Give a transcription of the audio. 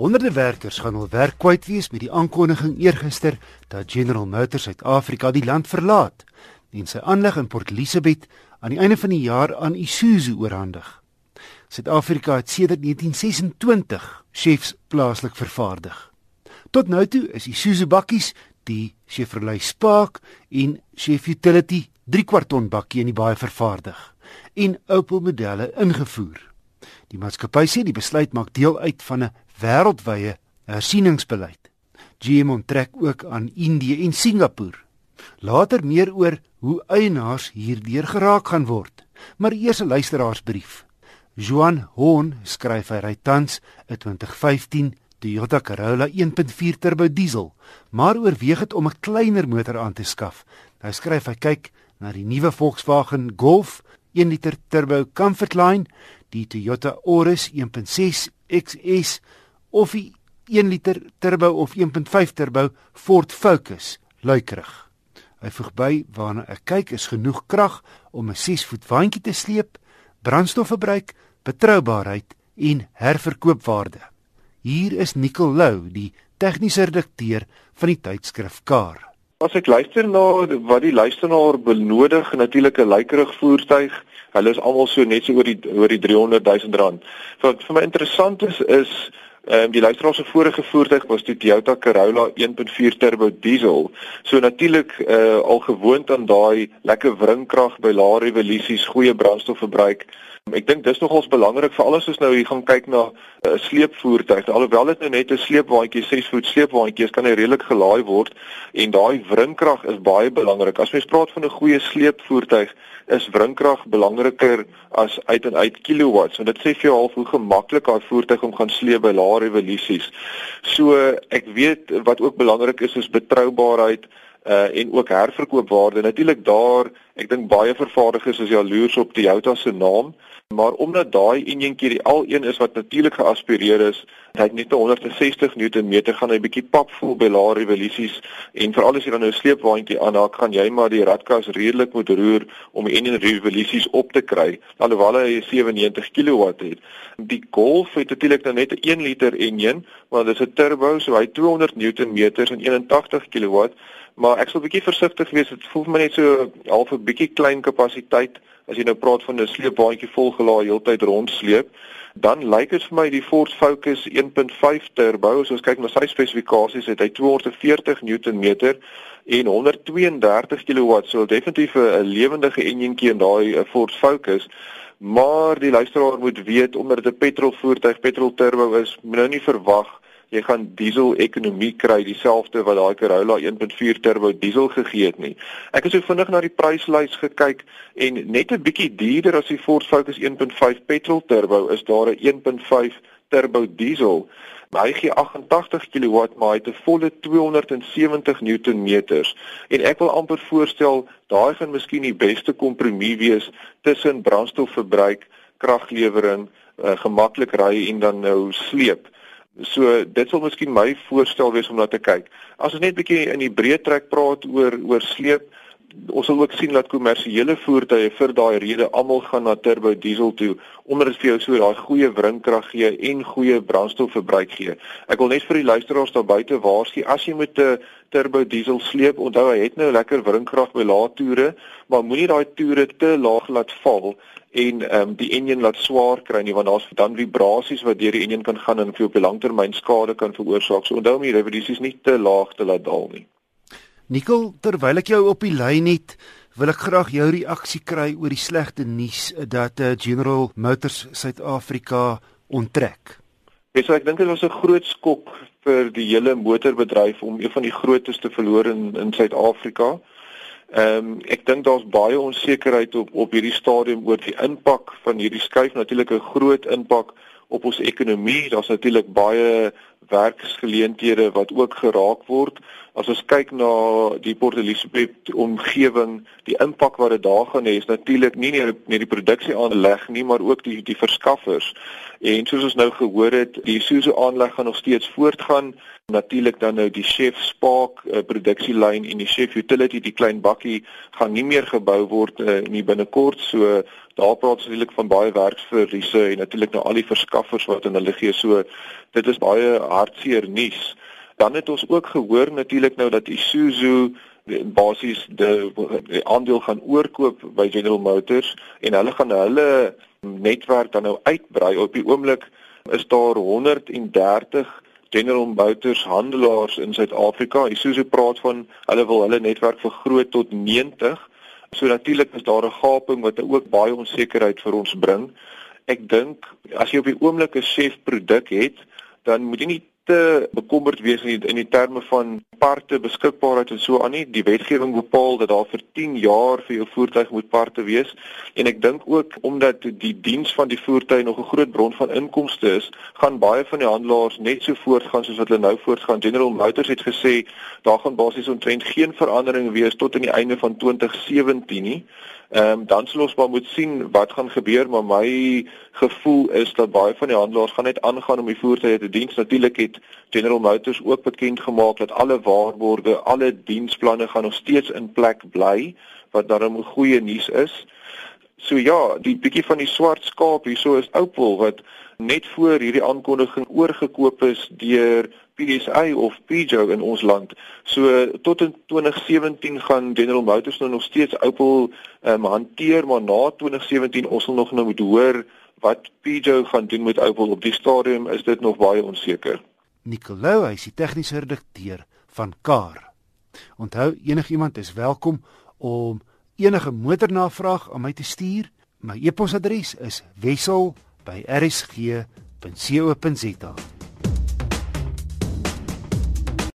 Honderde werkers gaan hul werk kwyt wees met die aankondiging eergister dat General Motors Suid-Afrika die land verlaat en sy aanleg in Port Elizabeth aan die einde van die jaar aan Isuzu oorhandig. Suid-Afrika het sedert 1926 Chefs plaaslik vervaardig. Tot nou toe is Isuzu bakkies die Chevrolet Spark en Chef Utility 3 kwart ton bakkie in die baie vervaardig en Opel modelle ingevoer. Die maatskappy sê die besluit maak deel uit van 'n wêreldwye hersieningsbeleid. GM onttrek ook aan Indië en Singapore. Later meer oor hoe eienaars hierdeur geraak gaan word. Maar eers 'n luisteraarsbrief. Joan Hoon skryf hy ry tans 'n 2015 Toyota Corolla 1.4 turbo diesel, maar oorweeg dit om 'n kleiner motor aan te skaf. Hy skryf hy kyk na die nuwe Volkswagen Golf 1 liter turbo Comfortline, die Toyota Auris 1.6 XS of die 1 liter turbo of 1.5 turbo Ford Focus luikerig. Hy voeg by waarna ek kyk is genoeg krag om 'n 6 voet waantjie te sleep, brandstofverbruik, betroubaarheid en herverkoopwaarde. Hier is Nicole Lou, die tegniese redakteur van die tydskrif Car. As ek luister na wat die luisteraar benodig, natuurlik 'n luikerig voertuig. Hulle is almal so net so oor die oor die 300 000 rand. Wat vir my interessant is is Ehm die luisteraar se vorige voertuig was die Toyota Corolla 1.4 turbo diesel. So natuurlik uh, al gewoond aan daai lekker wringkrag by lae revolusies, goeie brandstofverbruik. Ek dink dis nogals belangrik vir alles as nou hier gaan kyk na 'n uh, sleepvoertuig. Alhoewel dit nou net 'n sleepwaandjie 6 voet sleepwaandjie is, kan hy redelik gelaai word en daai wringkrag is baie belangrik. As mens praat van 'n goeie sleepvoertuig, is wringkrag belangriker as uit en uit kilowatts. Want dit sê vir jou half hoe gemaklik daai voertuig om gaan sleep by lae revolusies. So ek weet wat ook belangrik is is betroubaarheid uh en ook herverkoopwaarde. Natuurlik daar, ek dink baie vervaardigers is jaloers op Toyota se naam, maar omdat daai enjintjie die al een is wat natuurlik geaspireer is, hy het net 160 Nm gaan hy bietjie pap voel by lae revolusies en veral as jy dan nou 'n sleepwaandjie aanhaak, gaan jy maar die radkas redelik moet roer om die enjin revolusies op te kry, alhoewel hy 97 kW het. Die Golf het natuurlik nou net 'n 1 liter enjin, maar dit is 'n turbo, so hy 200 Nm en 81 kW maar ek sal bietjie versigtig wees. Dit voel vir my net so half 'n bietjie klein kapasiteit as jy nou praat van 'n sleepbaantjie volgelaai heeltyd rondsleep. Dan lyk dit vir my die Ford Focus 1.5 turbo, as ons kyk na sy spesifikasies, het hy 240 Nm en 132 kW. So definitief 'n lewendige enjintjie in daai Ford Focus. Maar die luisteraar moet weet omdat dit 'n petrolvoertuig, petrol turbo is, moet nou nie verwag jy gaan diesel ekonomie kry dieselfde wat daai Corolla 1.4 turbo diesel gegee het nie. Ek het so vinnig na die pryslys gekyk en net 'n bietjie duurder as die Ford Focus 1.5 petrol turbo is daar 'n 1.5 turbo diesel. Maar hy gee 88 kW maar hy het 'n volle 270 Newtonmeters en ek wil amper voorstel daai gaan miskien die beste kompromie wees tussen brandstofverbruik, kraglewering, uh, gemaklik ry en dan nou sleep. So dit sal miskien my voorstel wees om na te kyk. As ons net 'n bietjie in die breë trek praat oor oor sleep, ons sal ook sien dat kommersiële voertuie vir daai rede almal gaan na turbo diesel toe omdat dit vir jou so daai goeie wringkrag gee en goeie brandstofverbruik gee. Ek wil net vir die luisteraars daar buite waarsku as jy met 'n turbo diesel sleep, onthou hy het nou lekker wringkrag by lae toere, maar moenie daai toere te laag laat val en ehm um, die enjin laat swaar kry nie want daar's dan vibrasies wat deur die enjin kan gaan en vir op die langtermyn skade kan veroorsaak. So onthou om die revolusies nie te laag te laat daal nie. Nikkel, terwyl ek jou op die lyn het, wil ek graag jou reaksie kry oor die slegte nuus dat uh, General Motors Suid-Afrika onttrek. Ja, so ek dink dit was 'n groot skok vir die hele motorbedryf om een van die grootes te verloor in in Suid-Afrika. Ehm um, ek dink daar's baie onsekerheid op op hierdie stadium oor die impak van hierdie skuif natuurlik 'n groot impak op ons ekonomie. Daar's natuurlik baie werksgeleenthede wat ook geraak word. As ons kyk na die Port Elizabeth omgewing, die impak wat dit daar gaan hê is natuurlik nie net net die produksie aanleg nie, maar ook die die verskaffers. En soos ons nou gehoor het, die Isuzu aanleg gaan nog steeds voortgaan. Natuurlik dan nou die Chef Spark uh, produksielyn en die Chef Utility die klein bakkie gaan nie meer gebou word uh, nie binnekort. So daar praat natuurlik van baie werksverliese en natuurlik nou al die verskaffers wat in hulle gee. So dit is baie hartseer nuus. Dan het ons ook gehoor natuurlik nou dat Isuzu basies die, die aandeel gaan oorkoop by General Motors en hulle gaan hulle netwerk dan nou uitbrei. Op die oomblik is daar 130 General Motors handelaars in Suid-Afrika. Isuzu praat van hulle wil hulle netwerk vergroot tot 90. So natuurlik is daar 'n gaping wat ook baie onsekerheid vir ons bring. Ek dink as jy op die oomblik 'n chef produk het, dan moet jy nie te bekommerd wees in die, in die terme van parte beskikbaarheid en so aan nie. Die wetgewing bepaal dat daar vir 10 jaar vir jou voertuig moet parte wees en ek dink ook omdat die diens van die voertuig nog 'n groot bron van inkomste is, gaan baie van die handelaars net so voortgaan soos wat hulle nou voortgaan. General Motors het gesê daar gaan basies omtrent geen verandering wees tot aan die einde van 2017 nie. Ehm um, dan sal ons maar moet sien wat gaan gebeur, maar my gevoel is dat baie van die handelaars gaan net aangaan om die voertuie te dien. Natuurlik het General Motors ook bekend gemaak dat alle waarborge, alle diensplanne gaan nog steeds in plek bly, wat daarom goeie nuus is. So ja, die bietjie van die swart skaap hierso is Opel wat net voor hierdie aankondiging oorgekoop is deur PSA of Peugeot in ons land. So tot in 2017 gaan General Motors nou nog steeds Opel um, hanteer, maar na 2017 ons sal nog nou moet hoor wat Peugeot gaan doen met Opel op die stadium is dit nog baie onseker. Nicolou, hy is die tegniese redakteur van Car. Onthou enigiemand is welkom om enige motornavraag aan my te stuur. My e-posadres is wissel by rsg.co.za.